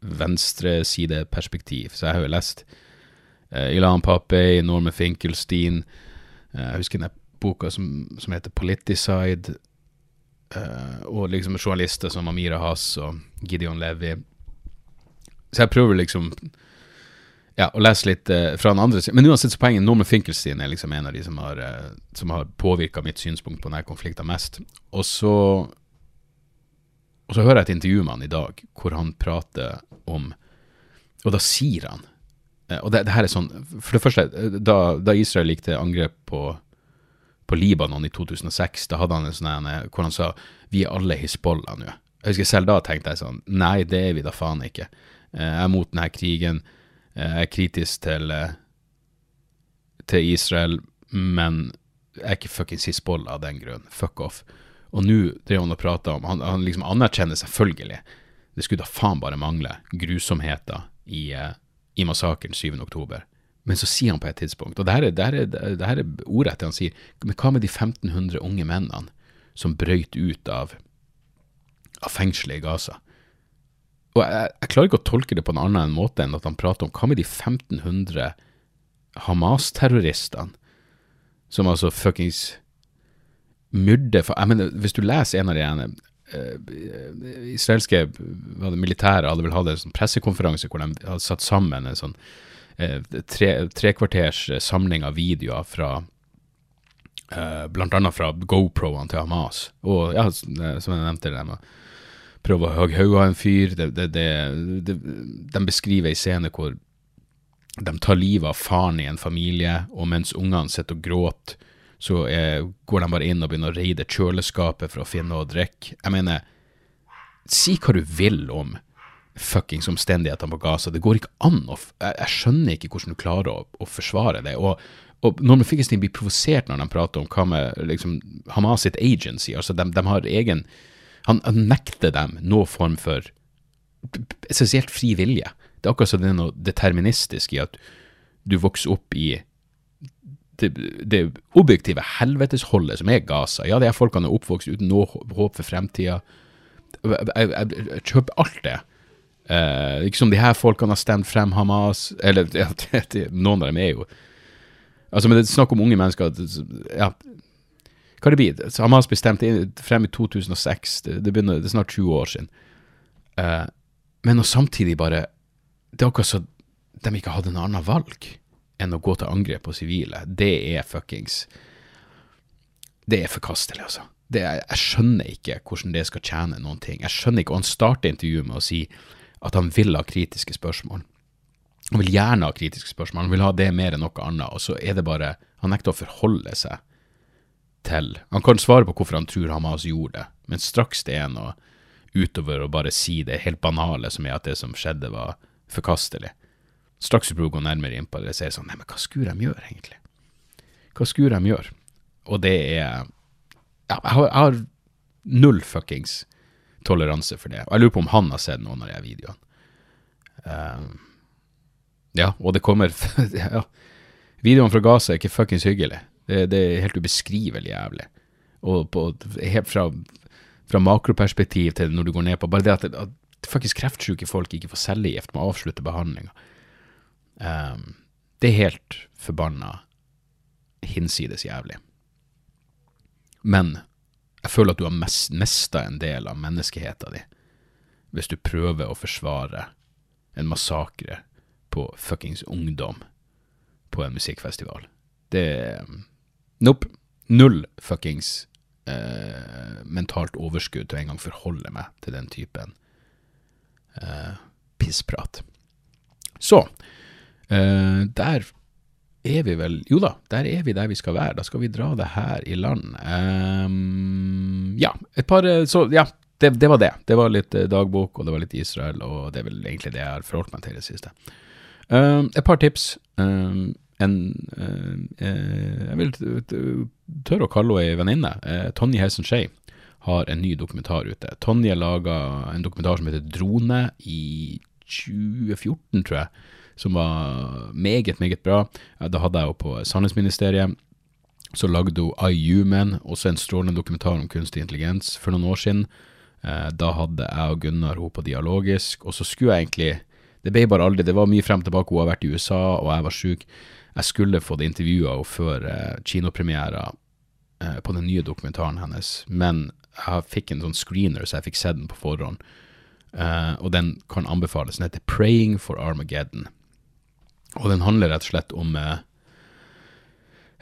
venstresideperspektiv. Så jeg har jo lest uh, Ilan Papey, Norman Finkelstein uh, Jeg husker den boka som, som heter Politicide. Uh, og liksom journalister som Amira Hass og Gideon Levy. Så jeg prøver liksom ja, og lese litt uh, fra den andre siden. Men uansett så poenget, Norman Finkelstein er liksom en av de som har, som har påvirka mitt synspunkt på denne konflikten mest. Og så og så hører jeg et intervju med han i dag hvor han prater om Og da sier han eh, Og det, det her er sånn For det første, da, da Israel gikk til angrep på, på Libanon i 2006, da hadde han en sånn en hvor han sa vi er alle Hizbollah nå. Jeg husker Selv da tenkte jeg sånn Nei, det er vi da faen ikke. Eh, jeg er mot denne krigen. Eh, jeg er kritisk til, til Israel, men jeg er ikke fuckings Hizbollah av den grunn. Fuck off. Og nå drev han og prata om Han, han liksom anerkjenner selvfølgelig, det skulle da faen bare mangle, grusomheter i, uh, i massakren 7.10. Men så sier han på et tidspunkt, og det her er, det her er, det her er ordrett han sier, men hva med de 1500 unge mennene som brøyt ut av, av fengselet i Gaza? Og jeg, jeg, klarer ikke å tolke det på en annen måte enn at han prater om hva med de 1500 Hamas-terroristene som altså fuckings myrder for, jeg mener, Hvis du leser en av de ene uh, israelske militære hadde vel hatt en sånn pressekonferanse hvor de hadde satt sammen en sånn uh, tre, trekvarters samling av videoer fra uh, blant annet fra GoPro-ene til Hamas. Og ja, som jeg nevnte, de prøver å hogge hodet av en fyr. De, det, det, de beskriver ei scene hvor de tar livet av faren i en familie, og mens ungene sitter og gråter så eh, går de bare inn og begynner å reide kjøleskapet for å finne noe å drikke. Jeg mener, si hva du vil om fuckings omstendighetene på Gaza. Det går ikke an å Jeg, jeg skjønner ikke hvordan du klarer å, å forsvare det. Og, og Norman Finkelstein blir provosert når de prater om hva med liksom, Hamas sitt agency. altså de, de har egen han, nekter dem noen form for essensielt fri vilje. Det er akkurat som det er noe deterministisk i at du vokser opp i det, det objektive helvetesholdet som er Gaza. Ja, de her folkene er oppvokst uten noe håp for fremtida. Jeg, jeg, jeg, kjøper alt det. Eh, som de her folkene har stemt frem Hamas Eller *laughs* noen av dem er jo Altså, men det er snakk om unge mennesker ja, Hva det blir Hamas ble stemt frem i 2006. Det, det, begynner, det er snart 20 år siden. Uh, men å samtidig bare Det er akkurat så de ikke hadde en annen valg enn å gå til angrep på sivile, det er fuckings Det er forkastelig, altså. det, jeg skjønner ikke hvordan det skal tjene noen ting. Jeg skjønner ikke, og Han starter intervjuet med å si at han vil ha kritiske spørsmål. Han vil gjerne ha kritiske spørsmål, han vil ha det mer enn noe annet. Og så er det bare Han nekter å forholde seg til Han kan svare på hvorfor han tror Hamas gjorde det, men straks det er noe utover å bare si det helt banale, som er at det som skjedde, var forkastelig. Straks du prøver å gå nærmere inn på det, sier er sånn Nei, men hva skulle de gjøre, egentlig? Hva skulle de gjøre? Og det er Ja, jeg har, jeg har null fuckings toleranse for det. Og jeg lurer på om han har sett noen av de videoene. Uh, ja, og det kommer *laughs* ja. Videoene fra Gaza er ikke fuckings hyggelig. Det, er helt ubeskrivelig jævlig. Og på, helt fra, fra makroperspektiv til når du går ned på Bare det at, at faktisk kreftsyke folk ikke får cellegift, må avslutte behandlinga. Um, det er helt forbanna hinsides jævlig. Men jeg føler at du har mista en del av menneskeheten din hvis du prøver å forsvare en massakre på fuckings ungdom på en musikkfestival. Det Nope. Null fuckings eh, mentalt overskudd til å engang forholde meg til den typen eh, pissprat. Så eh, der er vi vel Jo da, der er vi der vi skal være. Da skal vi dra det her i land. Um, ja, et par Så ja, det, det, var det. Det var litt eh, dagbok, og det var litt Israel, og det er vel egentlig det jeg har forholdt meg til i det siste. Um, et par tips. Um, en uh, Jeg vil tørre å kalle henne ei venninne. Uh, Tonje Hesen Skei har en ny dokumentar ute. Tonje laga en dokumentar som heter Drone i 2014, tror jeg som var meget, meget bra. Da hadde jeg jo på Sannhetsministeriet. Så lagde hun I Human, også en strålende dokumentar om kunstig intelligens, for noen år siden. Eh, da hadde jeg og Gunnar henne på Dialogisk, og så skulle jeg egentlig Det ble bare aldri Det var mye frem og tilbake, hun har vært i USA, og jeg var sjuk. Jeg skulle fått intervjua henne før eh, kinopremiera eh, på den nye dokumentaren hennes, men jeg fikk en sånn screener, så jeg fikk sett den på forhånd. og den kan anbefales. Den heter Praying for Armageddon. Og den handler rett og slett om eh,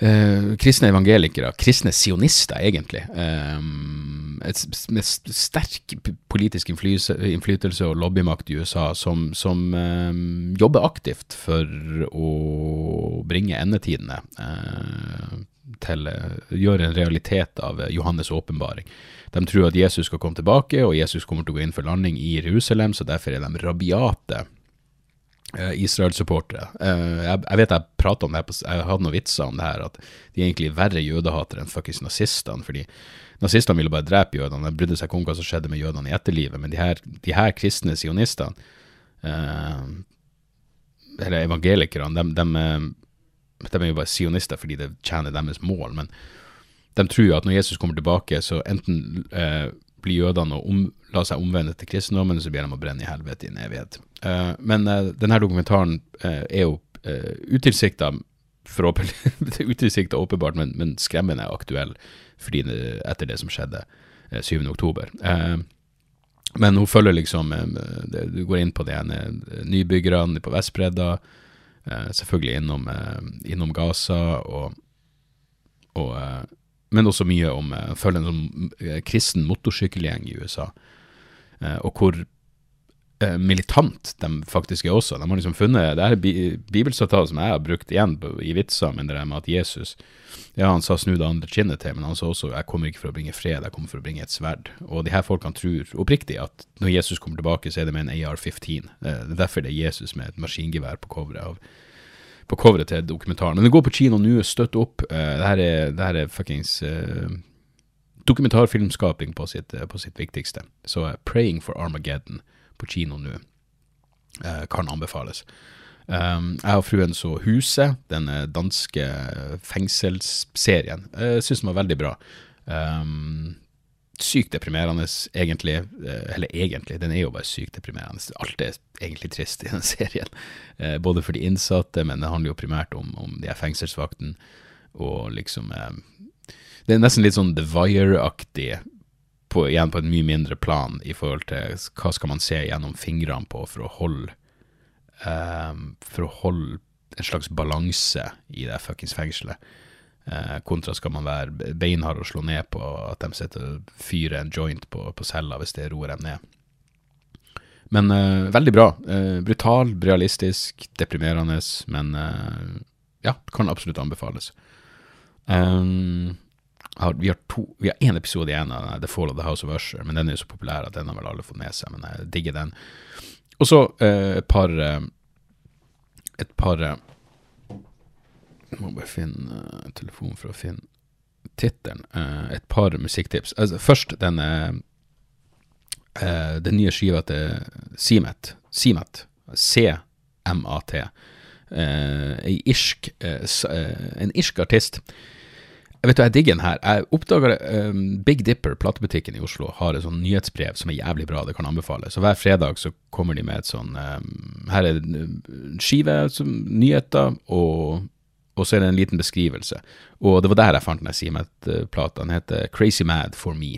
eh, kristne evangelikere, kristne sionister, egentlig, eh, et, med sterk politisk innflytelse og lobbymakt i USA, som, som eh, jobber aktivt for å bringe endetidene eh, til eh, gjøre en realitet av Johannes' åpenbaring. De tror at Jesus skal komme tilbake, og Jesus kommer til å gå inn for landing i Jerusalem, så derfor er de rabiate Uh, Israel-supportere. Jeg, vet jeg prata om det, jeg hadde noen vitser om det her, at de er egentlig verre jødehatere enn fuckings nazistene. fordi nazistene ville bare drepe jødene. De brydde seg ikke om hva som skjedde med jødene i etterlivet. Men de her, de her kristne sionistene, eh, eller evangelikerne, de, de, de, er jo bare sionister fordi det tjener deres mål. Men de tror at når Jesus kommer tilbake, så enten blir jødene å la seg omvende til kristendommen, så blir de å brenne i helvete i en evighet. Eh, men eh, denne dokumentaren uh, er jo eh, utilsikta *laughs* utilsikta åpenbart, men, men, skremmende aktuell fordi etter det som skjedde uh, 7.10. Eh, men hun følger liksom Du går inn på de ene nybyggerne på Vestbredda, selvfølgelig innom, innom Gaza, og, og men også mye om Følger en sånn kristen motorsykkelgjeng i USA, og hvor Eh, militant de faktisk er også. De har liksom funnet Det er bibelsitatet som jeg har brukt igjen i vitser, men det der med at Jesus Ja, han sa 'snu det andre kinnet til', men han sa også 'jeg kommer ikke for å bringe fred, jeg kommer for å bringe et sverd'. Og de her folkene tror oppriktig at når Jesus kommer tilbake, så er det med en AR-15. Det er derfor det er Jesus med et maskingevær på coveret av på coveret til dokumentaren. Men det går på kino nå, støtt opp. Uh, det her er, det her er fuckings uh, dokumentarfilmskaping på sitt, uh, på sitt viktigste. Så 'Praying for Armageddon' på kino nå. Eh, kan anbefales. Um, jeg og fruen så Huset, den danske fengselsserien. Jeg syns den var veldig bra. Um, sykt deprimerende, egentlig. Eh, eller egentlig, den er jo bare sykt deprimerende. Alt er egentlig trist i den *laughs* serien. Både for de innsatte, men det handler jo primært om, om de her fengselsvaktene. Og liksom Det er nesten litt sånn The Wire-aktig på, igjen på et mye mindre plan i forhold til hva skal man se gjennom fingrene på for å holde um, For å holde en slags balanse i det fuckings fengselet. Uh, kontra skal man være beinhard og slå ned på at de sitter og fyrer en joint på, på cella hvis det roer dem ned. Men uh, veldig bra. Uh, brutal, realistisk, deprimerende, men ja, kan absolutt anbefales. Um, vi har to, vi har én episode igjen av The Fall of the House of Usher, men den er jo så populær at den har vel alle fått med seg. Men jeg digger den. Og så et par Et par Jeg må bare finne uh, telefonen for å finne tittelen. et par musikktips. Altså, først den uh, den nye skiva til Simet. Simet. C-M-A-T. Uh, irsk, uh, en irsk artist. Jeg vet du, jeg digger den her. Jeg oppdaga um, Big Dipper, platebutikken i Oslo, har et sånn nyhetsbrev som er jævlig bra, det kan anbefales. Så hver fredag så kommer de med et sånn um, Her er en skive som nyheter, og, og, så er det en liten beskrivelse. Og det var der jeg fant den Simet-plata. Den heter Crazy Mad for Me.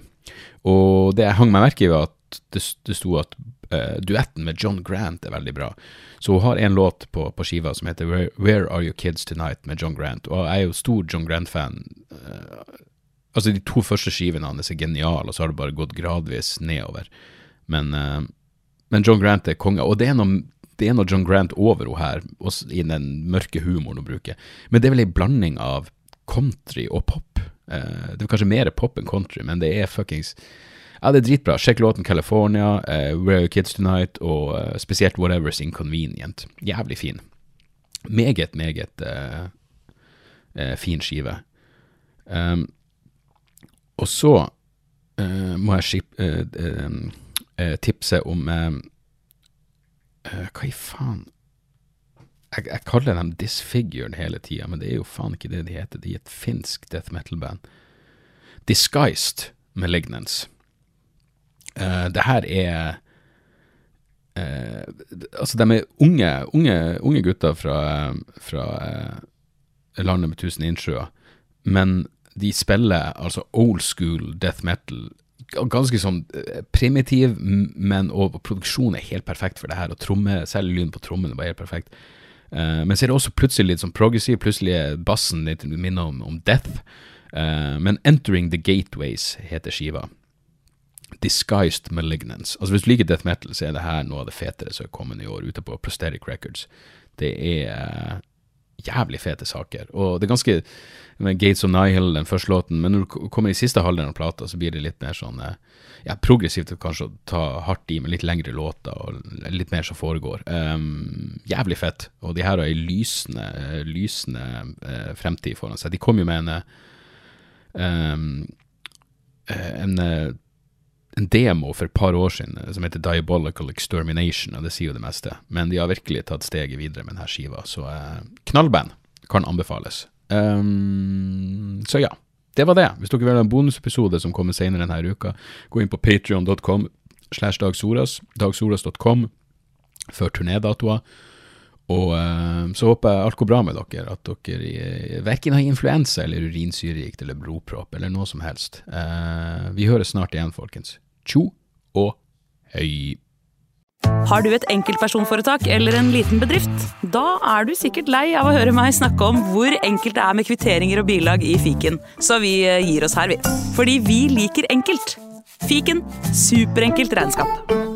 Og det jeg hang meg merke i, var at det, det sto at uh, duetten med John Grant er veldig bra. Så hun har en låt på, på skiva som heter Where, Where, Are Your Kids Tonight med John Grant. Og jeg er jo stor John Grant-fan. Uh, altså De to første skivene hans er geniale, og så har det bare gått gradvis nedover. Men, uh, men John Grant er konge. Og det er noe det er noe John Grant over henne her, også i den mørke humoren hun bruker. Men det er vel ei blanding av country og pop. Det er kanskje mer pop enn country, men det er fuckings ja, det er dritbra. Sjekk låten California, uh, Where Are Your Kids Tonight og uh, spesielt Whatever's Inconvenient. Jævlig fin. Meget, meget uh, fin skive. Um, og så må jeg skip, tipse om Hva i faen? Jeg, jeg, kaller dem Disfigured hele tida, men det er jo faen ikke det de heter. De er et finsk death metal-band. Disguised Malignance. Uh, det her er uh, Altså, de er unge, unge, unge gutter fra, fra uh, landet med tusen innsjøer, men de spiller altså old school death metal. Ganske sånn primitiv, men og produksjonen er helt perfekt for det her. Og tromme, særlig lyden på trommene var helt perfekt. Men så er det også plutselig litt sånn progressiv. Plutselig er bassen litt minner om, om death. Men Entering the Gateways heter skiva. Disguised Malignance. Altså Hvis du liker death metal, så er det her noe av det fetere som er kommet i år, ute på Prosthetic Records. Det er uh, jævlig fete saker. Og det er ganske Gates of Nihil, den første låten, men når du kommer i siste halvdelen av plata, så blir det litt mer sånn uh, ja, progressivt kanskje å ta hardt i, med litt lengre låter og litt mer som foregår. Um, jævlig fett. Og de her har ei lysende, lysende uh, fremtid foran seg. De kom jo med en um, en en demo for et par år siden eh, som heter Diabolical Extermination, og det sier jo det meste. Men de har virkelig tatt steget videre med denne skiva, så eh, knallband kan anbefales. Um, så ja, det var det. Hvis dere vil ha en bonusepisode som kommer senere denne uka, gå inn på patrion.com slash dagsoras, dagsoras.com før turnédatoer. Og uh, så håper jeg alt går bra med dere, at dere uh, verken har influensa eller urinsyregikt eller blodpropp eller noe som helst. Uh, vi høres snart igjen, folkens. Tjo og høy.
Har du et enkeltpersonforetak eller en liten bedrift? Da er du sikkert lei av å høre meg snakke om hvor enkelt det er med kvitteringer og bilag i fiken, så vi gir oss her, vi. Fordi vi liker enkelt. Fiken superenkelt regnskap.